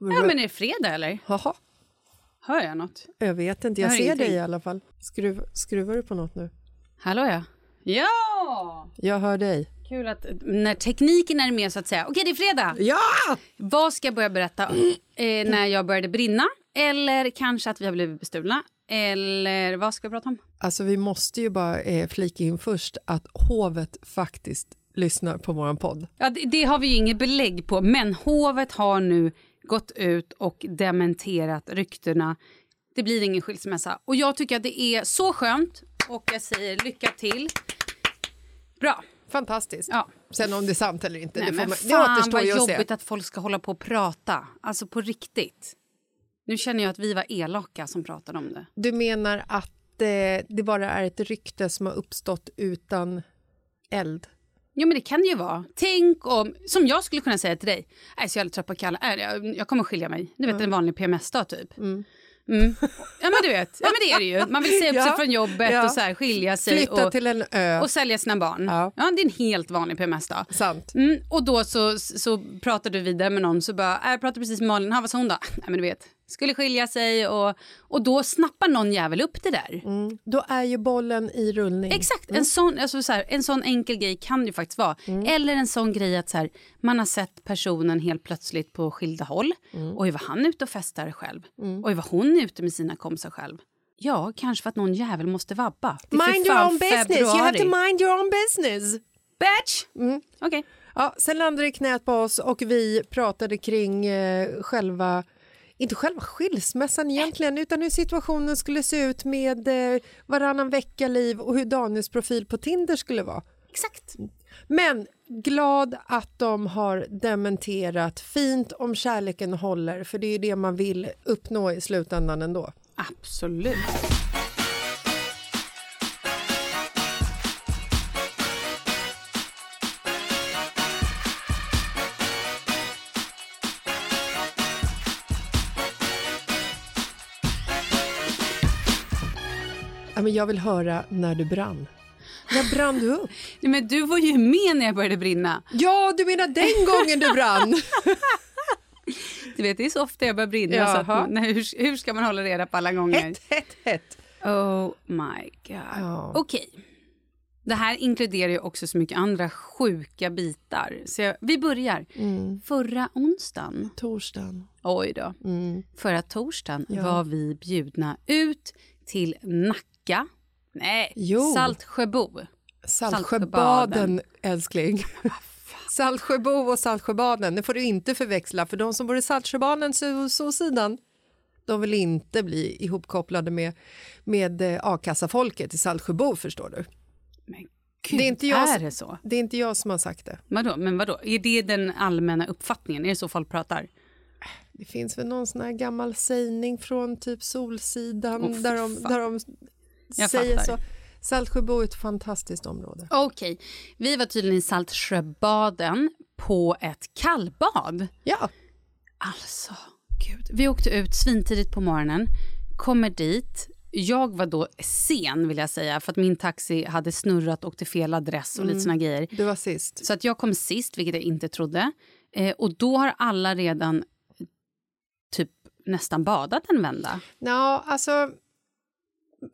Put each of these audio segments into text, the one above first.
Ja, men är det fredag eller? Jaha, Hör jag något? jag vet inte. Jag Jag hör ser ingenting. dig i alla fall. Skruv, skruvar du på något nu? Hallå ja. Ja! Jag hör dig. Kul att när tekniken är med så att säga. Okej, det är fredag. Ja! Vad ska jag börja berätta om? Eh, när jag började brinna? Eller kanske att vi har blivit bestulna? Eller vad ska vi prata om? Alltså vi måste ju bara eh, flika in först att hovet faktiskt lyssnar på våran podd. Ja, det, det har vi ju inget belägg på, men hovet har nu gått ut och dementerat ryktena. Det blir ingen skilsmässa. Och jag tycker att det är så skönt och jag säger lycka till. Bra. Fantastiskt. Ja. Sen om det är sant eller inte, Nej, det, får man, det fan återstår vad ju att se. jobbigt att folk ska hålla på och prata. Alltså på riktigt. Nu känner jag att vi var elaka som pratade om det. Du menar att eh, det bara är ett rykte som har uppstått utan eld? Ja men det kan det ju vara. Tänk om, som jag skulle kunna säga till dig, jag är så jävla trött på Kalle, Äh, jag, jag kommer skilja mig. Du vet en vanlig PMS-dag typ. Mm. Ja men du vet, ja, men det är det ju. Man vill säga upp sig Ja. från jobbet Ja. och så här, skilja sig Flytta och, till en ö. och sälja sina barn. Ja. Ja. det är en helt vanlig PMS-dag. Sant. Mm, och då så, så pratade du vidare med någon så bara, äh, jag pratade precis med Malin, ha, vad sa hon då? Nej men du vet, skulle skilja sig och, och då snappar någon jävel upp det där. Mm. Då är ju bollen i rullning. Exakt, en, sån, alltså så här, en sån enkel grej kan det ju faktiskt vara. Eller en sån grej att så här, man har sett personen helt plötsligt på skilda håll. Oj, var han ute och festar själv? Oj, var hon ute med sina kompisar själv? Ja, kanske för att någon jävel måste vabba. Det Mind your own business, you have to februari. mind your own business. Bitch! Okej. Ja, sen landade det i knät på oss och vi pratade kring eh, själva inte själva skilsmässan egentligen, utan hur situationen skulle se ut med eh, varannan vecka-liv och hur Daniels profil på Tinder skulle vara. Exakt. Men glad att de har dementerat. Fint om kärleken håller, för det är ju det man vill uppnå i slutändan ändå. Absolut. Men jag vill höra när du brann. När brann du upp? Nej, men du var ju med när jag började brinna. Ja, du menar den gången du brann? Du vet, det är så ofta jag börjar brinna. Så att, nej, hur, hur ska man hålla reda på alla gånger? hett, hett, hett. Oh my god. Ja. Okej. Det här inkluderar ju också så mycket andra sjuka bitar. Så jag, vi börjar. Mm. Förra onsdagen, Torsdagen. oj då, Mm. förra torsdagen Ja. var vi bjudna ut till Nacka. Nej, Jo. Saltsjöbo. Saltsjöbaden, älskling. Saltsjöbo och Saltsjöbaden, det får du inte förväxla. För de som bor i Saltsjöbaden, så, så sidan, de vill inte bli ihopkopplade med, med eh, a-kassafolket i Saltsjöbo, förstår du. Men gud, Det är inte jag är det så? Det är inte jag som har sagt det. Vadå? Men vadå? Är det den allmänna uppfattningen? Är det så folk pratar? Det finns väl någon sån här gammal sägning från typ Solsidan fy där de, där de Jag säger fattar. så. Saltsjöbo är ett fantastiskt område. Okej, vi var tydligen i Saltsjöbaden på ett kallbad. Ja, Alltså, gud. Vi åkte ut svintidigt på morgonen, kommer dit. Jag var då sen, vill jag säga, för att min taxi hade snurrat och till fel adress och lite såna grejer. du var sist. Så att jag kom sist, vilket jag inte trodde. Eh, och då har alla redan typ nästan badat en vända. Ja, alltså...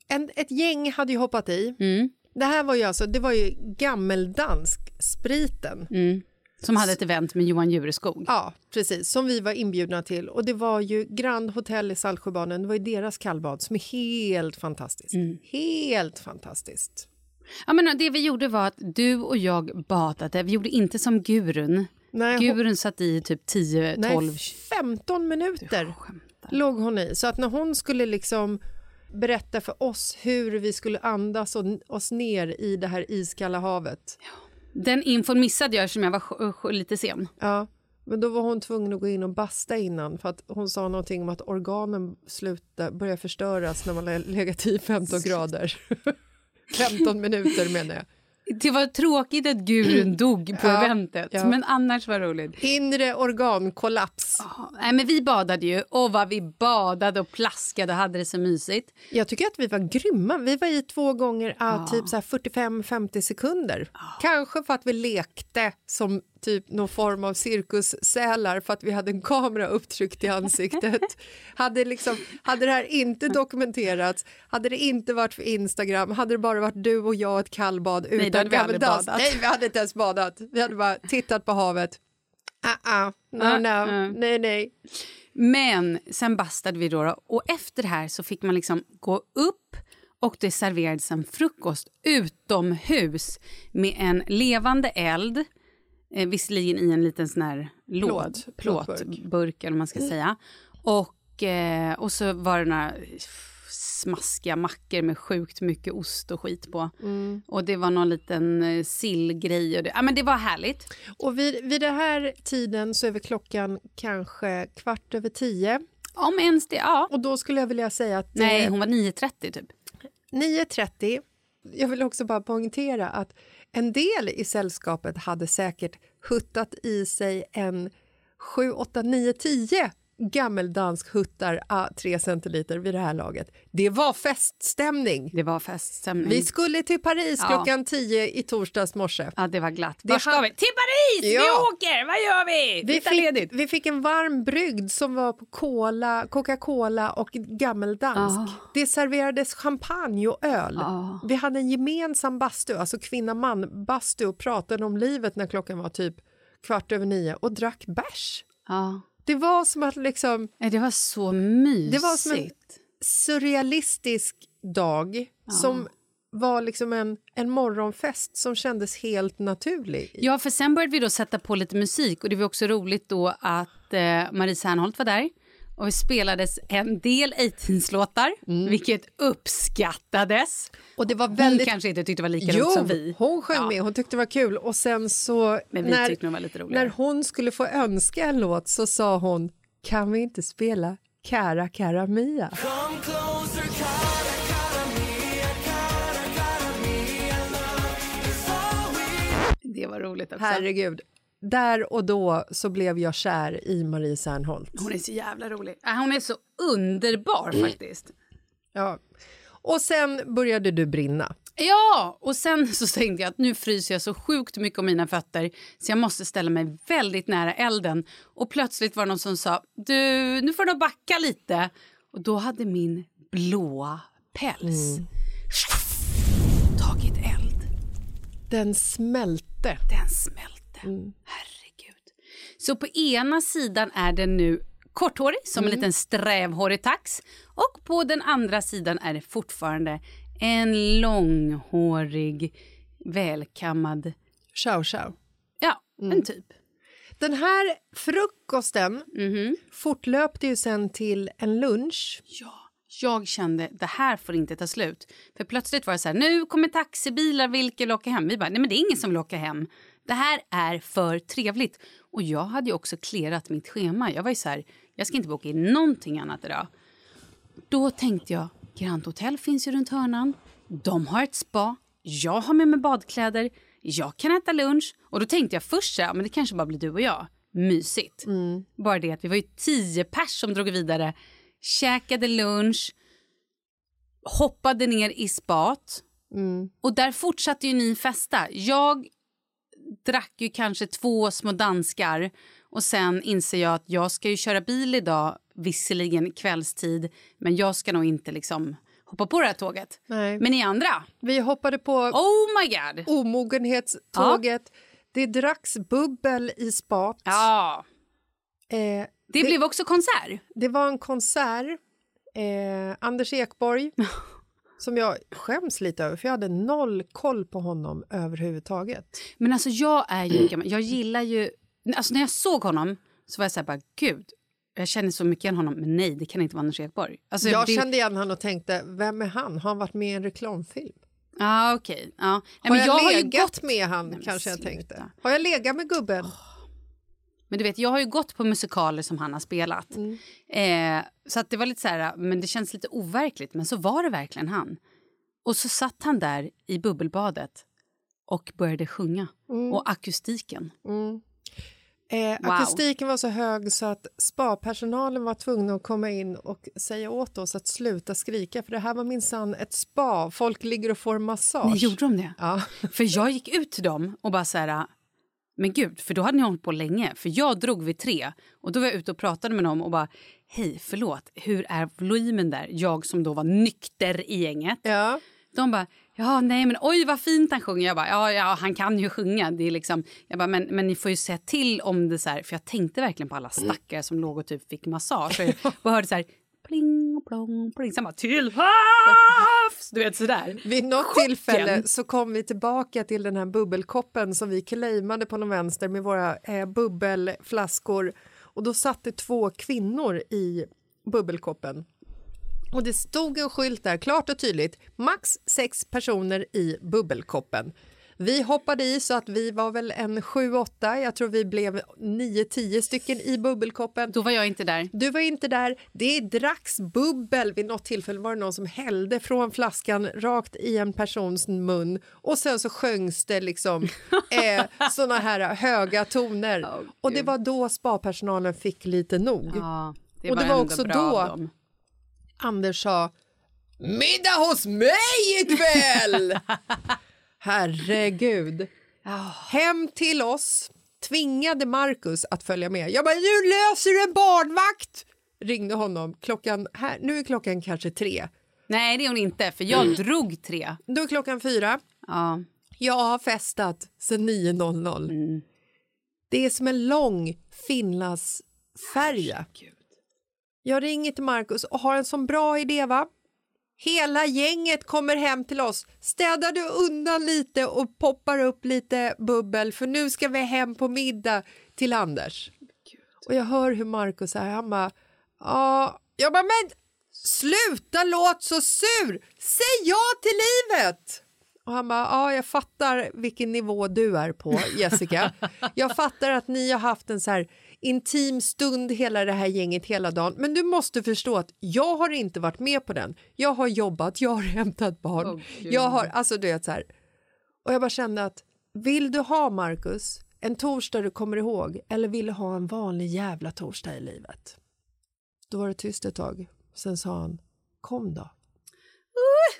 En, ett gäng hade ju hoppat i. Mm, Det här var ju alltså, det var ju gammeldansk spriten. mm. Som hade ett event med Johan Jureskog. Ja, precis, som vi var inbjudna till. Och det var ju Grand Hotel i Saltsjöbaden, det var ju deras kallbad som är helt fantastiskt. Mm. Helt fantastiskt. Ja, men det vi gjorde var att du och jag badade. Vi gjorde inte som Gurun. Nej, hon, Gurun satt i typ 10, 12... nej 15 minuter låg hon i. Så att när hon skulle liksom berätta för oss hur vi skulle andas och, oss ner i det här iskalla havet. Den infon missade jag eftersom jag var sj- lite sen. Ja, men då var hon tvungen att gå in och basta innan för att hon sa någonting om att organen slutar, börjar förstöras när man har legat i 15 grader. 15 minuter menar jag. Det var tråkigt att Gurun dog på Ja, eventet, ja. men annars var det roligt. Inre organkollaps. Nej, men vi badade ju, och vad vi badade och plaskade och hade det så mysigt. Jag tycker att vi var grymma. Vi var i två gånger ah, typ så här 45-50 sekunder. Kanske för att vi lekte som typ någon form av cirkussälar för att vi hade en kamera upptryckt i ansiktet. hade, liksom, hade det här inte dokumenterats, hade det inte varit för Instagram, hade det bara varit du och jag ett kallbad utan hade vi gammeldans. badat. Nej, vi hade inte ens badat. Vi hade bara tittat på havet. Ah, no, Ah, no, ah. nej, nej. Men sen bastade vi då, då och efter det här så fick man liksom gå upp och det serverades en frukost utomhus med en levande eld, eh, visserligen i en liten sån här låd, Plåt, plåtburk. plåtburk eller man ska säga. Och, eh, och så var det några smaskiga mackor med sjukt mycket ost och skit på. Och det var någon liten eh, sillgrej. Och det, ja, men det var härligt. Och vid, vid den här tiden så är väl klockan kanske kvart över tio. Om ens det, ja. Och då skulle jag vilja säga att Nej, eh, hon var 9.30 typ. 9.30, jag vill också bara poängtera att en del i sällskapet hade säkert huttat i sig en 7, 8, 9, 10 gammeldansk huttar a 3 centiliter vid det här laget. Det var feststämning. Det var feststämning. Vi skulle till Paris Ja. klockan 10 i torsdags morse. Ja, det var glatt. Det Var ska vi? Till Paris! Vi Ja. åker! Vad gör vi? Vi Vi fick, ledigt. vi fick en varm brygd som var på cola, Coca-Cola och gammeldansk. Ah. Det serverades champagne och öl. Ah. Vi hade en gemensam bastu, alltså kvinna-man-bastu och pratade om livet när klockan var typ kvart över nio och drack bärs. Ja. Det var som att liksom Det var så mysigt. Det var som en surrealistisk dag som var liksom en, en morgonfest som kändes helt naturlig. Ja, för sen började vi då sätta på lite musik och det var också roligt då att eh, Marie Serneholt var där och det spelades en del 18-låtar, vilket uppskattades. Och det var Hon väldigt... kanske inte tyckte det var lika Jo, roligt som vi. hon sjöng Ja. med. Hon tyckte det var kul. Och sen så... Men vi när, tyckte nog var lite roligare. när hon skulle få önska en låt så sa hon kan vi inte spela Cara Cara Mia? Det var roligt också. Herregud. Där och då så blev jag kär i Marie Serneholt. Hon är så jävla rolig. Äh, Hon är så underbar Mm. faktiskt. Ja. Och sen började du brinna. Ja, och sen så tänkte jag att nu fryser jag så sjukt mycket om mina fötter så jag måste ställa mig väldigt nära elden. Och plötsligt var det någon som sa du, nu får du backa lite. Och då hade min blåa päls tagit eld. Den smälte. Den smälte. Herregud. Så på ena sidan är den nu korthårig som en liten strävhårig tax och på den andra sidan är det fortfarande en långhårig, välkammad, Ciao, ciao. ja, en typ. Den här frukosten fortlöpte ju sen till en lunch. Ja, jag kände det här får inte ta slut. För plötsligt var det så här, nu kommer taxibilar, vilka vill åka hem? Vi bara, nej men det är ingen som vill åka hem. Det här är för trevligt. Och jag hade också klerat mitt schema. Jag var ju så här, jag ska inte boka in någonting annat idag. Då tänkte jag, Grand Hotel finns ju runt hörnan. De har ett spa. Jag har med mig badkläder. Jag kan äta lunch. Och då tänkte jag först så här, men det kanske bara blir du och jag. Mysigt. Bara det att vi var ju tio pers som drog vidare. Käkade lunch. Hoppade ner i spat. Och där fortsatte ju ni festa. Jag drack ju kanske två små danskar och sen inser jag att jag ska ju köra bil idag, visserligen kvällstid, men jag ska nog inte liksom hoppa på det här tåget. Nej. Men ni andra, Vi hoppade på oh my god! omogenhetståget. Det dracks bubbel i spat. Ja, Eh, det, Det- blev också konsert. det var en konsert. Eh, Anders Ekborg, som jag skäms lite över för jag hade noll koll på honom överhuvudtaget. Men alltså jag är ju gammal, jag gillar ju, alltså när jag såg honom så var jag så här bara gud, jag känner så mycket igen honom, men nej det kan inte vara Anders Ekborg. Alltså, jag det, kände igen honom och tänkte, vem är han? Har han varit med i en reklamfilm? Ja okej. Ja. Nej, Har men jag, har ju legat gått med han, Nej, men kanske jag tänkte. Har jag legat med gubben? Men du vet, jag har ju gått på musikaler som han har spelat. Eh, så att det var lite så här, men det känns lite overkligt. Men så var det verkligen han. Och så satt han där i bubbelbadet och började sjunga. Och akustiken. Eh, Wow. Akustiken var så hög så att spa-personalen var tvungna att komma in och säga åt oss att sluta skrika för det här var minsann ett spa. Folk ligger och får massage. Ni gjorde de det? Ja. För jag gick ut till dem och bara så här... Men gud, för då hade ni hållit på länge. För jag drog vid tre och då var jag ute och pratade med dem och bara Hej, förlåt, hur är volymen där? Jag som då var nykter i gänget. Ja. De bara, ja nej men oj vad fint han sjunger. Jag bara, ja, ja han kan ju sjunga. Det är liksom, jag bara, men, men ni får ju säga till om det så här. För jag tänkte verkligen på alla stackare som låg och typ fick massage. Och jag bara hörde så här, pling plong pling. Sen bara, till havs! Du vet sådär. Vid något Chocken. tillfälle så kom vi tillbaka till den här bubbelkoppen som vi claimade på någon vänster med våra eh, bubbelflaskor och då satt det två kvinnor i bubbelkoppen. Och det stod en skylt där, klart och tydligt, max sex personer i bubbelkoppen. Vi hoppade i så att vi var väl en sju, åtta, jag tror vi blev nio, tio stycken i bubbelkoppen. Då var jag inte där. Du var inte där. Det dracks bubbel. Vid något tillfälle var det någon som hällde från flaskan rakt i en persons mun och sen så sjöngs det liksom eh, såna här höga toner. Åh, och det var då spapersonalen fick lite nog. Ja, det Och det var också då-. Anders sa middag hos mig ikväll! Herregud. Hem till oss tvingade Marcus att följa med. Jag bara, nu löser en barnvakt! Ringde honom. Klockan, här, nu är klockan kanske tre. Nej, det är hon inte, för jag drog tre. Då är klockan fyra. Ja. Jag har festat sedan 9.00. Mm. Det är som en lång Finlandsfärja. Jag ringer till Marcus och har en sån bra idé, va? Hela gänget kommer hem till oss. Städar du undan lite och poppar upp lite bubbel för nu ska vi hem på middag till Anders. Och jag hör hur Marcus är, han bara Ja, jag bara, men sluta låt så sur! Säg ja till livet! Och han bara, ja, jag fattar vilken nivå du är på, Jessica. Jag fattar att ni har haft en så här intim stund hela det här gänget hela dagen. Men du måste förstå att jag har inte varit med på den. Jag har jobbat, jag har hämtat barn. Gud. jag har, alltså du vet så här. Och jag bara kände att vill du ha Marcus en torsdag du kommer ihåg eller vill du ha en vanlig jävla torsdag i livet? Då var det tyst ett tag. Sen sa han kom då.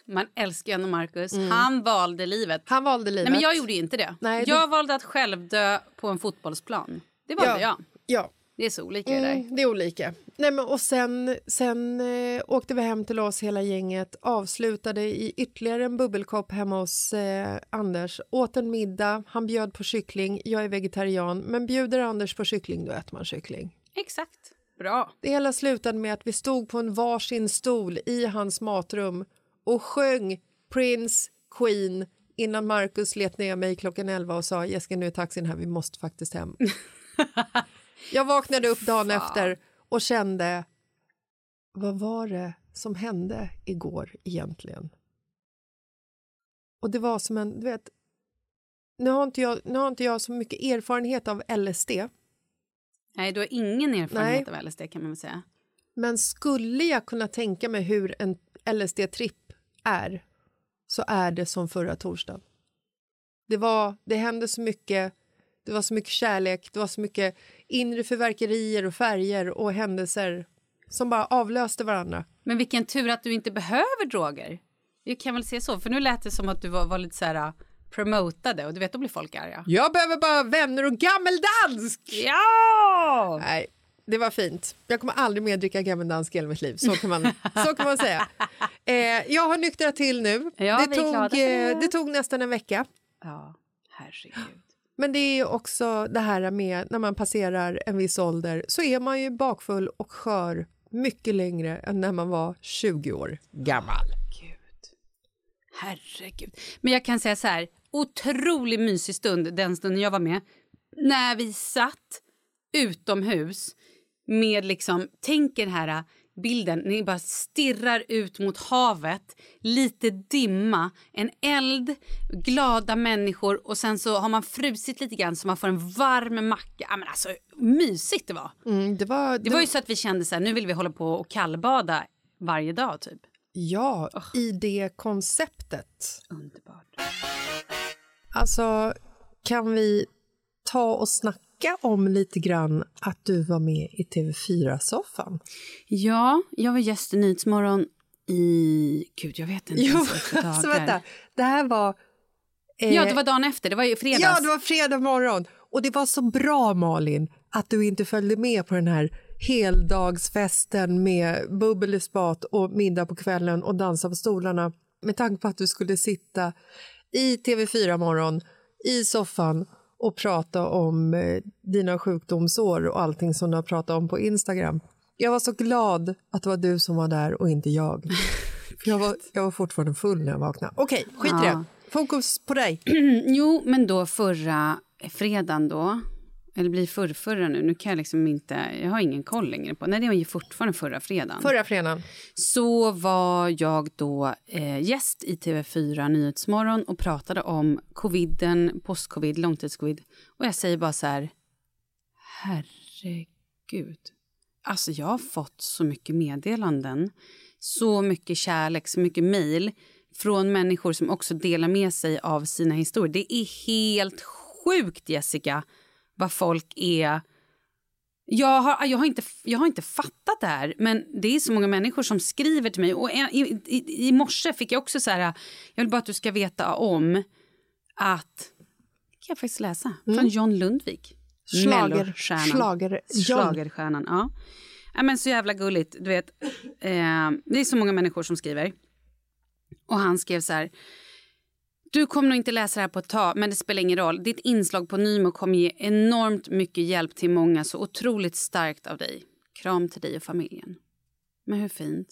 Man älskar ju ändå Marcus. Han valde livet. Han valde livet. Nej, men jag gjorde inte det. Nej, jag valde att själv dö på en fotbollsplan. Det valde Ja. jag. Ja, Det är så olika det där. mm, det är olika. Nej, men, och sen, sen eh, åkte vi hem till oss hela gänget, avslutade i ytterligare en bubbelkopp hemma hos eh, Anders, åt en middag, han bjöd på kyckling, jag är vegetarian, men bjuder Anders på kyckling då äter man kyckling. Exakt. Bra. Det hela slutade med att vi stod på en varsin stol i hans matrum och sjöng Prince, Queen innan Marcus let ner mig klockan 11 och sa Jessica nu är taxin här, vi måste faktiskt hem. Jag vaknade upp dagen efter och kände vad var det som hände igår egentligen? Och det var som en, du vet, nu har inte jag, nu har inte jag så mycket erfarenhet av LSD Nej, du har ingen erfarenhet Nej. av LSD kan man väl säga. Men skulle jag kunna tänka mig hur en LSD-tripp är så är det som förra torsdagen. Det, var, det hände så mycket, det var så mycket kärlek, det var så mycket inre förverkerier och färger och händelser som bara avlöste varandra. Men vilken tur att du inte behöver droger. Vi kan väl se så, för nu lät det som att du var, var lite så här uh, promotade och du vet, då blir folk arga. Jag behöver bara vänner och gammeldansk! Ja! Nej, det var fint. Jag kommer aldrig mer dricka gammeldansk i hela mitt liv. Så kan man, så kan man säga. Eh, jag har nyktrat till nu. Ja, det, tog, det. eh, det tog nästan en vecka. Ja, herregud. Men det är också det här med när man passerar en viss ålder så är man ju bakfull och skör mycket längre än när man var 20 år gammal. Gud. Herregud. Men jag kan säga så här, otroligt mysig stund den stunden jag var med. När vi satt utomhus med liksom, tänk er här bilden, ni bara stirrar ut mot havet, lite dimma, en eld, glada människor och sen så har man frusit lite grann så man får en varm macka. Ja, men alltså, mysigt det var. Mm, det var, Det var ju så att vi kände så här, nu vill vi hålla på och kallbada varje dag typ. Ja, i det konceptet. Underbart. Alltså, kan vi ta och snacka om lite grann att du var med i TV4-soffan? Ja, jag var gäst i Nyhetsmorgon i... Gud, jag vet inte Jo, dagar. alltså vänta. Det här var... eh, Ja, det var dagen efter. Det var ju fredags. Ja, det var fredag morgon. Och det var så bra, Malin, att du inte följde med på den här heldagsfesten med bubbel i spat och middag på kvällen och dansa på stolarna med tanke på att du skulle sitta i TV4 morgon i soffan och prata om eh, dina sjukdomsår och allting som du har pratat om på Instagram. Jag var så glad att det var du som var där och inte jag. Jag, var, jag var fortfarande full när jag vaknade. Okej, skit i det. Fokus på dig. Jo, men då förra fredagen då, eller blir förrförra nu, nu kan jag liksom inte, jag har ingen koll längre på, nej det var ju fortfarande förra fredagen. Förra fredagen. Så var jag då eh, gäst i TV4 Nyhetsmorgon och pratade om coviden, post-covid, långtidscovid. Och jag säger bara så här, herregud. Alltså jag har fått så mycket meddelanden, så mycket kärlek, så mycket mejl från människor som också delar med sig av sina historier. Det är helt sjukt, Jessica, vad folk är... Jag har, jag, har inte, jag har inte fattat det här, men det är så många människor som skriver till mig. Och i, i, I morse fick jag också så här... Jag vill bara att du ska veta om att... kan jag faktiskt läsa. Från John Lundvik. Schlager, John. Schlagerstjärnan, ja. ja. men så jävla gulligt. Du vet, eh, det är så många människor som skriver. Och han skrev så här. Du kommer nog inte läsa det här på ett tag, men det spelar ingen roll. Ditt inslag på Nymo kommer ge enormt mycket hjälp till många, så otroligt starkt av dig. Kram till dig och familjen. Men hur fint?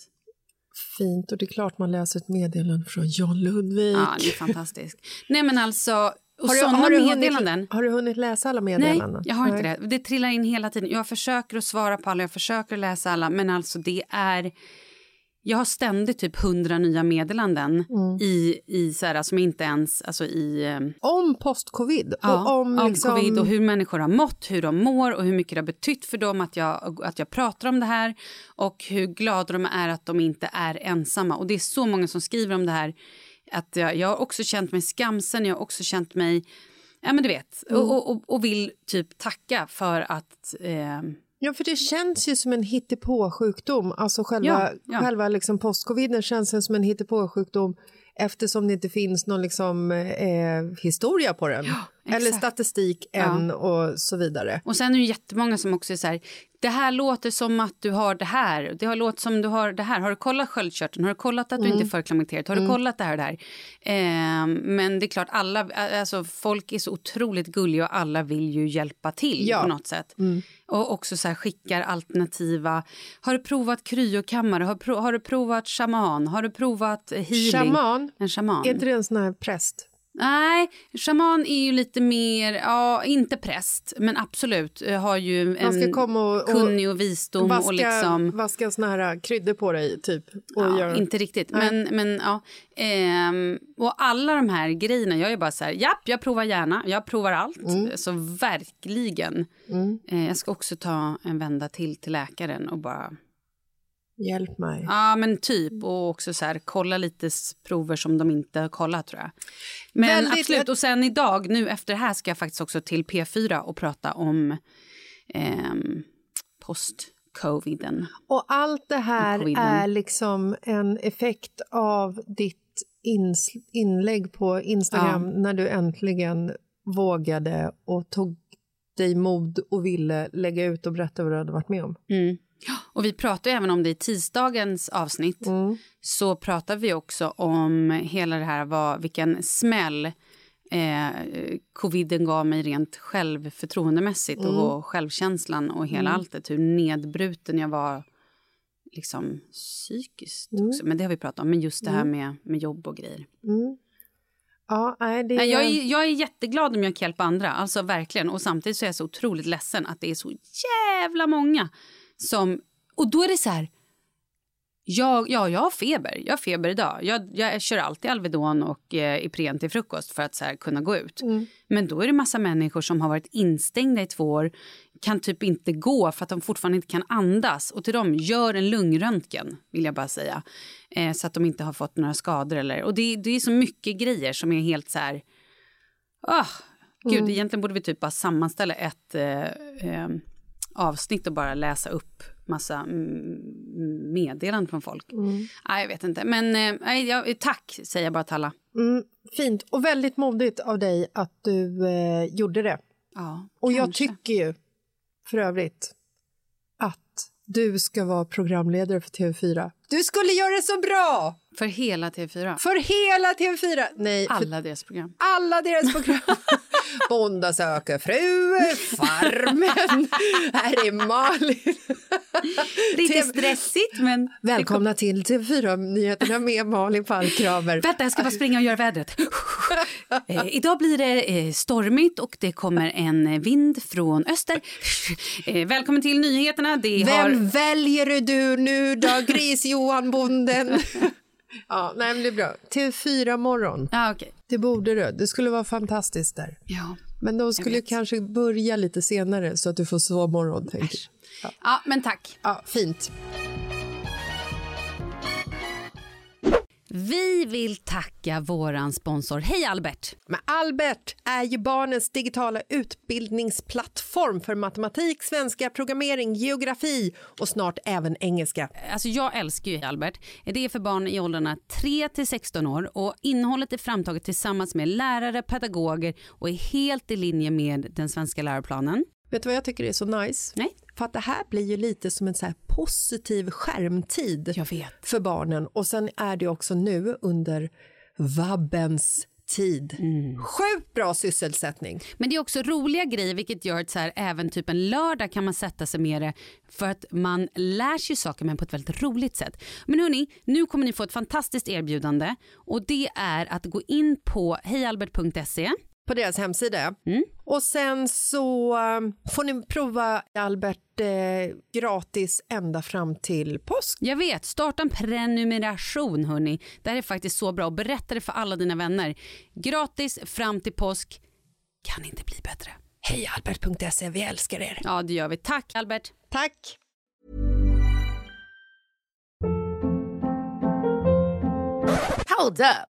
Fint, och det är klart man läser ett meddelande från John Lundvik. Ja, det är fantastiskt. Nej, men alltså, Och Har du- sådana har du hunnit- meddelanden. Har du hunnit läsa alla Nej, meddelanden? jag har inte Nej. det. Det trillar in hela tiden. Jag försöker att svara på alla, jag försöker läsa alla, men alltså det är... Jag har ständigt typ hundra nya meddelanden Mm. i, i så här, som inte ens... Alltså i, eh, Om post-covid ja, och om, om liksom... covid och hur människor har mått, hur de mår och hur mycket det har betytt för dem att jag, att jag pratar om det här och hur glada de är att de inte är ensamma. Och det är så många som skriver om det här. Att jag, jag har också känt mig skamsen, jag har också känt mig... Ja, men du vet. Mm. Och, och, och vill typ tacka för att... Eh, Ja, för det känns ju som en hittepåsjukdom. Alltså själva, Ja, ja. själva liksom postcoviden känns som en hittepåsjukdom eftersom det inte finns någon liksom, eh, historia på den. Eller exakt. statistik Ja. än och så vidare. Och sen är det jättemånga som också är så här, det här låter som att du har det här, det har låtit som du har det här. Har du kollat sköldkörteln? Har du kollat att du Mm. inte är förklimakteriet? Har du kollat det här och det här? Ehm, men det är klart, alla, alltså folk är så otroligt gulliga och alla vill ju hjälpa till Ja. Mm. på något sätt. Och också så här skickar alternativa, har du provat kryokammare? Har, pro, har du provat shaman? Har du provat eh, healing? Shaman, En shaman. är inte det en sån här präst? Nej, shaman är ju lite mer, ja, inte präst, men absolut eh, har ju Man ska en komma och, och kunnig och visdom vaska, och liksom... vaska såna här kryddor på dig, typ. Och Ja, göra... Inte riktigt, men, men ja. Ehm, och alla de här grejerna, jag är bara så här, japp, jag provar gärna, jag provar allt. Mm. Så verkligen. Eh, jag ska också ta en vända till till läkaren och bara, Hjälp mig. ja men typ, och också så här, kolla lite prover som de inte har kollat tror jag. Men Väldigt- absolut, och sen idag, nu efter det här ska jag faktiskt också till P4 och prata om ehm, post-coviden. Och allt det här coviden. är liksom en effekt av ditt inlägg på Instagram när du äntligen vågade och tog dig mod och ville lägga ut och berätta vad du hade varit med om. Mm. Och vi pratade även om det i tisdagens avsnitt. Mm. Så pratar vi också om hela det här, vad, vilken smäll eh, coviden gav mig rent självförtroendemässigt Mm. och självkänslan och hela alltet. Hur nedbruten jag var liksom psykiskt Mm. också. Men det har vi pratat om. Men just det här med, med jobb och grejer. Mm. Ja, det Nej, Jag är, jag är jätteglad om jag kan hjälpa andra, alltså verkligen. Och samtidigt så är jag så otroligt ledsen att det är så jävla många som... Och då är det så här... Jag, ja, jag har feber. Jag har feber idag. Jag, jag kör alltid Alvedon och eh, Ipren till frukost för att så här, kunna gå ut. Men då är det massa människor som har varit instängda i två år kan typ inte gå för att de fortfarande inte kan andas. Och till dem, gör en lungröntgen, vill jag bara säga. Eh, så att de inte har fått några skador. Eller, och det, det är så mycket grejer som är helt så här... Ah, gud, egentligen borde vi typ bara sammanställa ett eh, eh, avsnitt och bara läsa upp massa mm, meddelanden från folk. Nej, jag vet inte. Men eh, nej, jag, tack, säger jag bara till alla. Mm, fint och väldigt modigt av dig att du eh, gjorde det. Ja, Och jag kanske. tycker ju för övrigt att du ska vara programledare för TV4. Du skulle göra det så bra! För hela TV4. För hela TV4! Nej, Alla deras program. alla deras program. Bonda söker fru, Farmen, här är Malin. Lite stressigt, men... Välkomna till TV4-nyheterna med Malin Falkramer. Vänta, jag ska bara springa och göra vädret. eh, idag blir det eh, stormigt och det kommer en vind från öster. Eh, välkommen till nyheterna. Det har... Vem väljer du nu då, Gris-Johan Bonden? Ja, nej, men det är bra. TV4 morgon, Ja, okej. det borde du. Det skulle vara fantastiskt där. Ja. Men de skulle kanske börja lite senare så att du får sovmorgon. Jag. ja, men tack. Ja, fint. Vi vill tacka våran sponsor. Hej Albert! Men Albert är ju barnens digitala utbildningsplattform för matematik, svenska, programmering, geografi och snart även engelska. Alltså jag älskar ju Albert. Det är för barn i åldrarna 3 till 16 år och innehållet är framtaget tillsammans med lärare, pedagoger och är helt i linje med den svenska läroplanen. Vet du vad jag tycker är så nice? Nej. För att det här blir ju lite som en så positiv skärmtid för barnen. Och sen är det också nu under vabbens tid. Sjukt bra sysselsättning. Men det är också roliga grejer vilket gör att så här, även typ en lördag kan man sätta sig med det för att man lär sig saker men på ett väldigt roligt sätt. Men hörni, nu kommer ni få ett fantastiskt erbjudande och det är att gå in på hejalbert.se på deras hemsida. Mm. Och sen så um, får ni prova Albert eh, gratis ända fram till påsk. Jag vet, starta en prenumeration hörni. Det här är faktiskt så bra och berätta det för alla dina vänner. Gratis fram till påsk. Kan inte bli bättre. Hej albert.se, vi älskar er. Ja, det gör vi. Tack Albert. Tack. Hold up.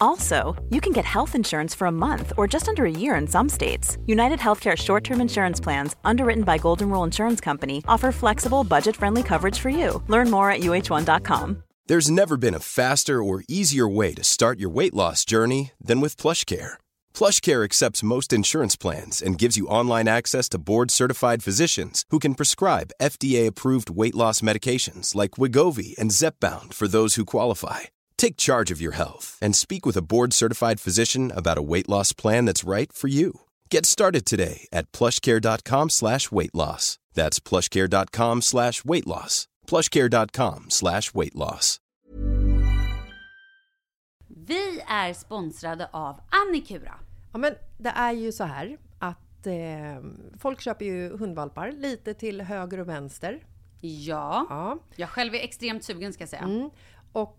Also, you can get health insurance for a month or just under a year in some states. United Healthcare short term insurance plans, underwritten by Golden Rule Insurance Company, offer flexible, budget friendly coverage for you. Learn more at uh1.com. There's never been a faster or easier way to start your weight loss journey than with PlushCare. PlushCare accepts most insurance plans and gives you online access to board-certified physicians who can prescribe FDA-approved weight loss medications like Wigovi and Zepbound for those who qualify. Take charge of your health and speak with a board-certified physician about a weight loss plan that's right for you. Get started today at plushcare.com slash weight loss. That's plushcare.com slash weight loss. plushcare.com slash weight loss. Vi är sponsrade av Annikura. Ja, men det är ju så här att eh, folk köper ju hundvalpar lite till höger och vänster. Ja, Ja. jag själv är extremt sugen ska jag säga. Mm. Och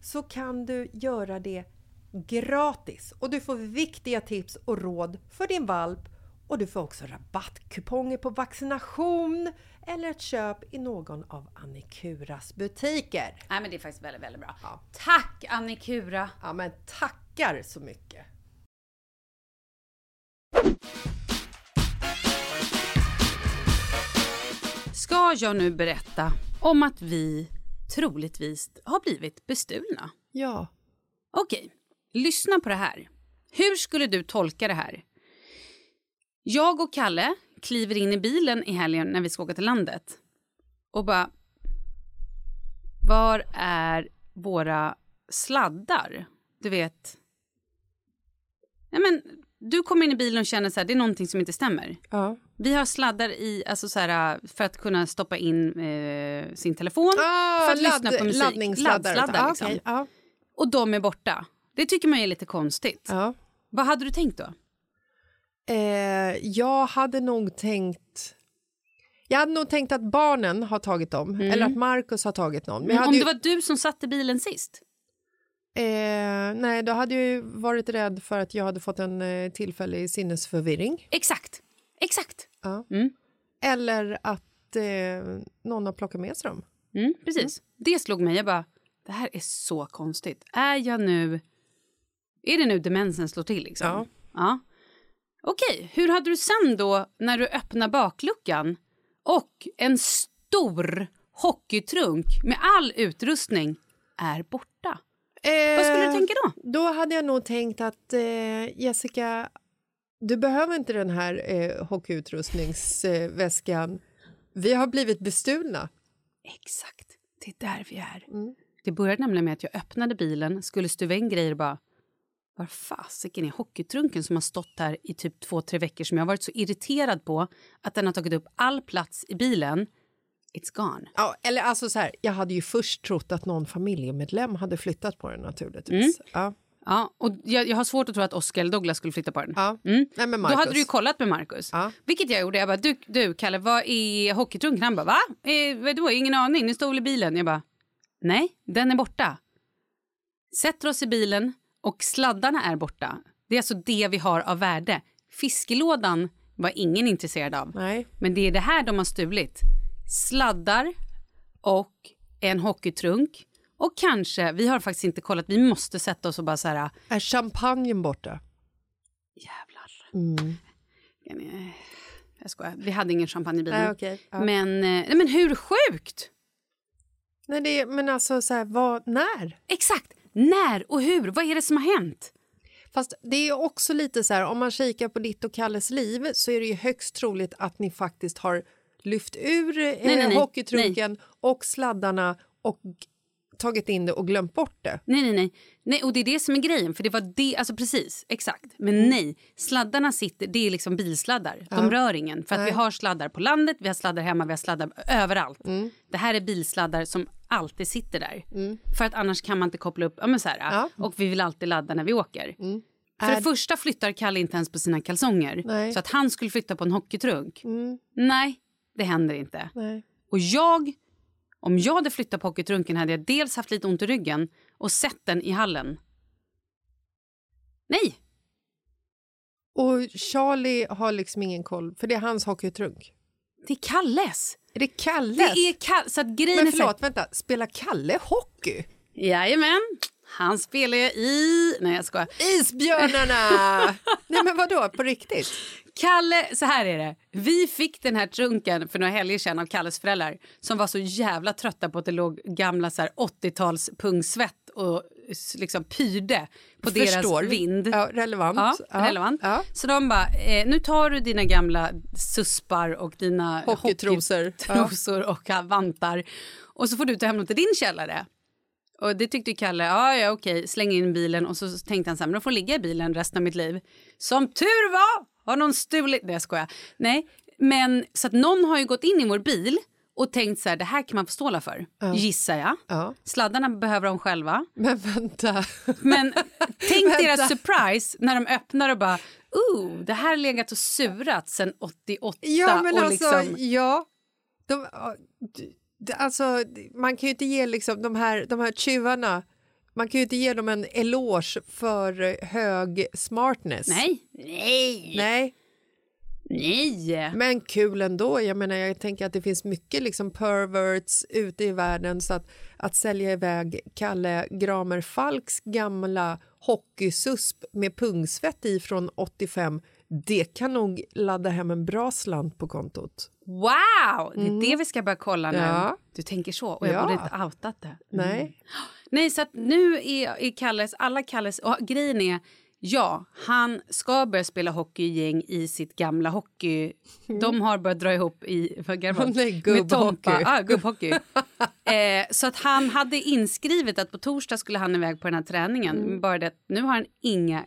så kan du göra det gratis och du får viktiga tips och råd för din valp och du får också rabattkuponger på vaccination eller ett köp i någon av Annikuras butiker. Nej men det är faktiskt väldigt, väldigt bra. Ja. Tack Annikura! Ja men tackar så mycket! Ska jag nu berätta om att vi troligtvis har blivit bestulna? Ja. Okej, lyssna på det här. Hur skulle du tolka det här? Jag och Kalle kliver in i bilen i helgen när vi ska åka till landet och bara... Var är våra sladdar? Du vet, ja, men, du kommer in i bilen och känner så här, det är någonting som inte stämmer. Ja. Vi har sladdar i, alltså så här, för att kunna stoppa in eh, sin telefon för att lyssna på musik. Ah, Laddningssladdar. Laddsladdar, Ah, liksom. ja. Och de är borta. Det tycker man är lite konstigt. Vad hade du tänkt då? Eh, jag hade nog tänkt... Jag hade nog tänkt att barnen har tagit dem, eller att Markus har tagit någon. Men jag Mm. Om hade det ju, var du som satt i bilen sist? eh, nej, då hade jag ju varit rädd för att jag hade fått en eh, tillfällig sinnesförvirring. Exakt. Exakt. Ja. Mm. Eller att eh, någon har plockat med sig dem. Mm, precis. Det slog mig. Jag bara, det här är så konstigt. Är jag nu... Är det nu demensen slår till? Liksom? Ja. ja. Okej, hur hade du sen då när du öppnar bakluckan och en stor hockeytrunk med all utrustning är borta? Vad skulle du tänka då? Eh, Då hade jag nog tänkt att eh, Jessica, du behöver inte den här eh, hockeyutrustningsväskan. Vi har blivit bestulna. Exakt, det är där vi är. Det började nämligen med att jag öppnade bilen, skulle stuva in grejer och bara... Var fasiken är hockeytrunken som har stått här i typ två, tre veckor som jag har varit så irriterad på att den har tagit upp all plats i bilen. It's gone. Ja, eller alltså så här, jag hade ju först trott att någon familjemedlem hade flyttat på den naturligtvis. Ja. Ja, och jag, jag har svårt att tro att Oscar eller Douglas skulle flytta på den. Ja. Mm. Nej, men Då Marcus. hade du ju kollat med Marcus. Ja. Vilket jag gjorde. Jag bara, du, du Kalle, vad är hockeytrunken? Han bara, va? Eh, vadå, ingen aning, den står väl i bilen? Jag bara, nej, den är borta. Sätter oss i bilen och sladdarna är borta. Det är alltså det vi har av värde. Fiskelådan var ingen intresserad av. Nej. Men det är det här de har stulit. Sladdar och en hockeytrunk. Och kanske, vi har faktiskt inte kollat, vi måste sätta oss och bara så här, Är champagnen borta? jävlar. Mm. Eh, Jag skojar, vi hade ingen champagne i bilen. Nej, okej. Ja. Men, eh, nej, men hur sjukt? Nej, det, men alltså, så här, vad, när? Exakt, när och hur? Vad är det som har hänt? Fast det är också lite så här, om man kikar på ditt och Kalles liv så är det ju högst troligt att ni faktiskt har lyft ur eh, nej, nej. hockeytrunken och sladdarna och tagit in det och glömt bort det. Nej, nej, nej, nej. Och det är det som är grejen. För det var det, alltså precis, exakt. Men Mm. nej, sladdarna sitter, det är liksom bilsladdar. De rör ingen. För att vi har sladdar på landet, vi har sladdar hemma, vi har sladdar överallt. Mm. Det här är bilsladdar som alltid sitter där. För att annars kan man inte koppla upp, ja men så här. Ja. Mm. Och vi vill alltid ladda när vi åker. För det första flyttar Kalle inte ens på sina kalsonger. Nej. Mm. Så att han skulle flytta på en hockeytrunk. Nej, det händer inte. Nej. Och jag, om jag hade flyttat på hockeytrunken hade jag dels haft lite ont i ryggen och sett den i hallen. Nej, Och Charlie har liksom ingen koll, för det är hans hockeytrunk. det är Kalles. Är det Kalles? Det är Kalle. Så att grejen Men är förlåt, vänta, spelar Kalle hockey? Jajamän, han spelar ju i... Nej, jag skojar. Isbjörnarna! Nej men vadå, på riktigt? Kalle, så här är det. Vi fick den här trunken för några helger sedan av Kalles föräldrar som var så jävla trötta på att det låg gamla så här 80-tals pungsvett och liksom pyrde på Förstår. deras vind. Ja, relevant. Ja, relevant. Ja. Så de bara, eh, nu tar du dina gamla suspar och dina Hockeytrosor. hockeytrosor och vantar och så får du ta hem dem till din källare. Och det tyckte Kalle, ja, ja okej, släng in bilen och så tänkte han så här, men de får ligga i bilen resten av mitt liv. Som tur var har någon stulit, nej jag skojar. Nej, men så att någon har ju gått in i vår bil och tänkt så här, det här kan man få ståla för, gissar jag. Ja. Sladdarna behöver de själva. Men vänta. Men tänk Vänta. deras surprise när de öppnar och bara, oh, det här har legat och surat sedan 88. Ja, men och alltså, liksom, ja. De, ja, alltså, man kan ju inte ge liksom de här, de här tjuvarna, man kan ju inte ge dem en eloge för hög smartness. nej, nej, Nej, nej. men kul ändå. Jag menar, jag tänker att det finns mycket liksom perverts ute i världen så att, att sälja iväg Kalle Gramer Falks gamla hockeysusp med pungsvett i från 85 det kan nog ladda hem en bra slant på kontot. Wow, det är det vi ska börja kolla nu. Ja. Du tänker så, och jag Ja. borde inte outat det. Nej. Nej, så att nu är, är Kalles, alla Kalles, och grejen är, ja, han ska börja spela hockey i sitt gamla hockey. De har börjat dra ihop i, vad garvar Mm. Nej, Med gubbhockey. Tompa. Ah, gubbhockey. eh, så att han hade inskrivet att på torsdag skulle han iväg på den här träningen. Mm. Bara det nu har han inga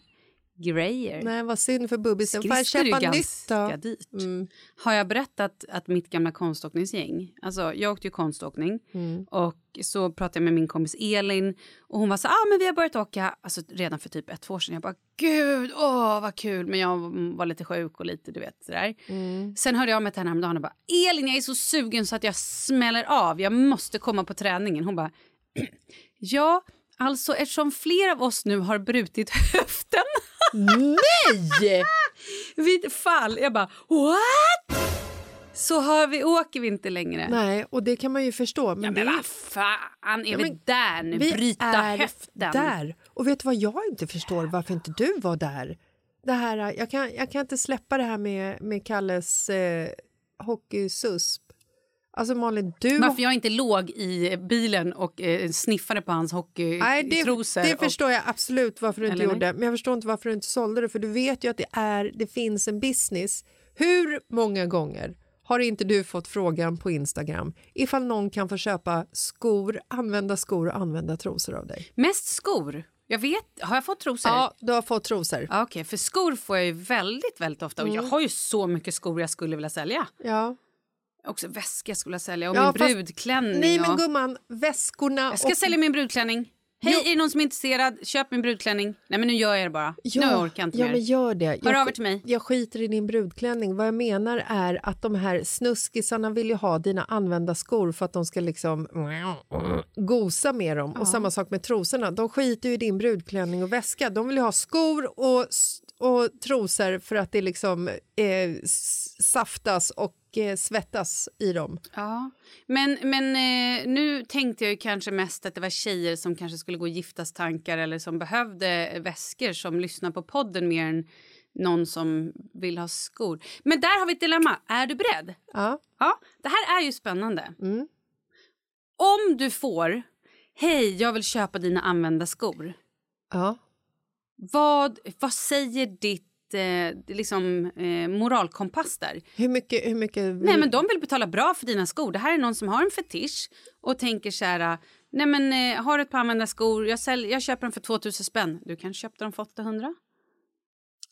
grejer. Nej, vad synd för bubbisen. Får jag köpa nytt då? dyrt. Mm. Har jag berättat att mitt gamla konståkningsgäng... Alltså, jag åkte ju konståkning Mm. och så pratade jag med min kompis Elin och hon var så ah, men vi har börjat åka alltså, redan för typ ett två år sedan. Jag bara gud, åh vad kul. Men jag var lite sjuk och lite du vet sådär. Mm. Sen hörde jag av mig till henne häromdagen och bara Elin jag är så sugen så att jag smäller av. Jag måste komma på träningen. Hon bara ja, alltså eftersom fler av oss nu har brutit höften Nej! vid fall. Jag bara what? Så har vi, åker vi inte längre. Nej, och det kan man ju förstå. Men, Ja, det men är- vad fan, är Ja, vi där nu? vi Bryta är höften. där. Och vet du vad jag inte förstår? Varför inte du var där? Det här, jag, kan, jag kan inte släppa det här med, med Kalles eh, hockeysusp. Alltså Malin, du... Varför jag inte låg i bilen och eh, sniffade på hans Nej, det, hockeytrosor. det och- förstår jag absolut varför du inte Eller nej? gjorde. Men jag förstår inte varför du inte sålde det. För du vet ju att det, är, det finns en business. Hur många gånger har inte du fått frågan på Instagram ifall någon kan få köpa skor, använda skor och använda trosor av dig? Mest skor. Jag vet, har jag fått trosor? Ja, du har fått trosor. Ja, Okej, för skor får jag ju väldigt, väldigt ofta. Och Mm. jag har ju så mycket skor jag skulle vilja sälja. Ja. Också väskor skulle jag sälja och Ja, min fast- brudklänning. Nej men och... gumman, väskorna Jag ska och... sälja min brudklänning. Hej, är det någon som är intresserad? Köp min brudklänning. Nej men nu gör jag det bara. nu orkar jag inte ja, mer. men gör det. Hör jag, av er till mig. Jag skiter i din brudklänning. Vad jag menar är att de här snuskisarna vill ju ha dina använda skor för att de ska liksom gosa med dem. Och samma sak med trosorna. De skiter ju i din brudklänning och väska. De vill ju ha skor och, och trosor för att det liksom eh, saftas och eh, svettas i dem. Ja, men, men eh, nu tänkte jag ju kanske mest att det var tjejer som kanske skulle gå giftas tankar eller som behövde väskor som lyssnar på podden mer än någon som vill ha skor. Men där har vi ett dilemma. Är du beredd? Ja. Ja, det här är ju spännande. Mm. Om du får, hej, jag vill köpa dina använda skor. Ja. Vad, vad säger ditt eh, liksom, eh, moralkompass där? Hur mycket... Hur mycket Nej, men de vill betala bra för dina skor. Det här är någon som har en fetisch och tänker så här... Nej, men eh, har du ett par använda skor, jag, sälj, jag köper dem för 2000 spänn. Du kan köpa dem för 800.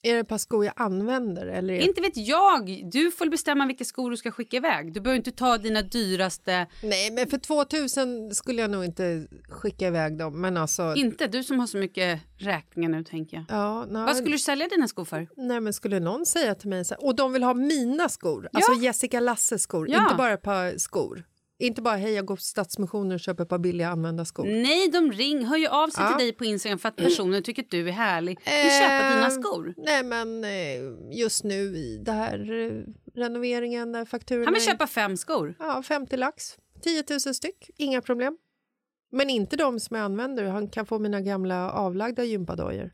Är det ett par skor jag använder? Eller är... Inte vet jag. Du får bestämma vilka skor du ska skicka iväg. Du behöver inte ta dina dyraste... Nej, men för 2000 skulle jag nog inte skicka iväg dem. Men alltså... Inte du som har så mycket räkningar nu, tänker jag. Ja, nej, Vad skulle du sälja dina skor för? nej, men skulle någon säga till mig så här, och de vill ha mina skor, alltså Jessica Lasses skor, Ja. inte bara ett par skor. Inte bara hej jag går på Stadsmissionen och köper ett par billiga använda skor. Nej, de ring, hör ju av sig Ja. till dig på Instagram för att personen tycker att du är härlig. Vill köpa dina Eh, skor. Nej men eh, just nu i det här eh, renoveringen där fakturorna Han vill köpa fem skor. Ja, 50 lax. 10 000 styck, inga problem. Men inte de som jag använder. Han kan få mina gamla avlagda gympadojor.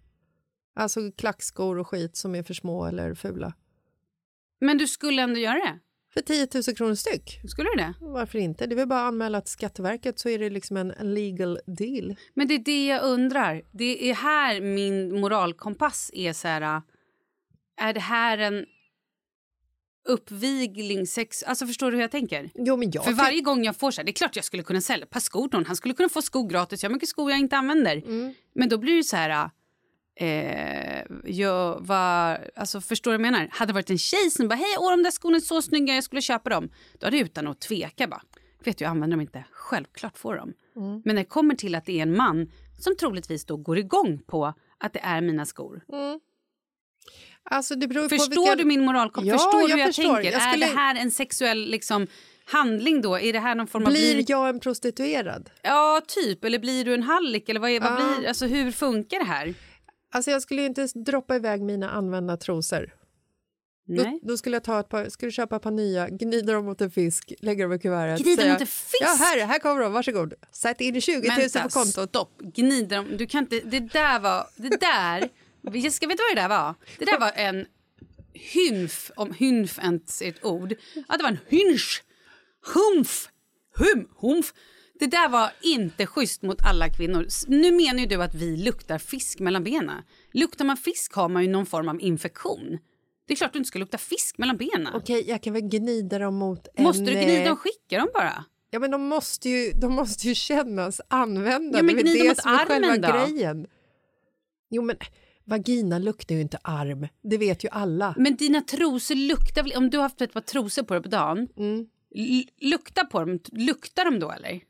Alltså klackskor och skit som är för små eller fula. Men du skulle ändå göra det? För 10 000 kronor styck. Skulle du det? Varför inte? Det är väl bara att anmäla till Skatteverket så är det liksom en legal deal. Men det är det jag undrar. Det är här min moralkompass är så här... äh, Är det här en uppvigling, sex... Alltså förstår du hur jag tänker? Jo, men jag För varje gång jag får så här, det är klart jag skulle kunna sälja ett par skor någon. Han skulle kunna få skor gratis. Jag har mycket skor jag inte använder. Mm. Men då blir det så här... Eh, jag var, alltså förstår du vad jag menar? Hade det varit en tjej som bara hej, åh, de där skorna är så snygga, jag skulle köpa dem. Då hade jag utan att tveka bara, vet du jag använder dem inte, självklart får dem. Mm. Men när det kommer till att det är en man som troligtvis då går igång på att det är mina skor. Alltså, ju på Förstår vilka... du min moralkompass? Ja, förstår du jag hur jag förstår. tänker? Jag skulle- Är det här en sexuell liksom, handling då? Är det här någon form av... Blir jag en prostituerad? Ja, typ. Eller blir du en hallick? Eller vad, är, vad blir, alltså, hur funkar det här? Alltså jag skulle inte droppa iväg mina använda trosor. Nej. Då, då skulle jag ta ett par, skulle köpa ett par nya, gnida dem mot en fisk, lägga dem i kuvertet. Gnida säga, mot en fisk? Ja, här, här kommer de, varsågod. Sätt in 20 000 Vänta, på kontot. stopp. Gnider dem. Du kan inte... Det där var... Det där... Jessica, vet du vad det där var? Det där var en hynf, om hynf ens är ett ord. Ja, det var en hynsch. Humf. Hum. Humf. Det där var inte schysst mot alla kvinnor. Nu menar ju du att vi luktar fisk mellan benen. Luktar man fisk har man ju någon form av infektion. Det är klart du inte ska lukta fisk mellan benen. Okej, jag kan väl gnida dem mot en... Måste du eh, gnida och skicka dem bara? Ja, men de måste ju, de måste ju kännas använda. Ja, men det är det mot som är själva då? grejen. Jo, men vagina luktar ju inte arm. Det vet ju alla. Men dina trosor luktar väl... Om du har haft ett par trosor på dig på dagen, Mm. lukta på dem. Luktar de då eller?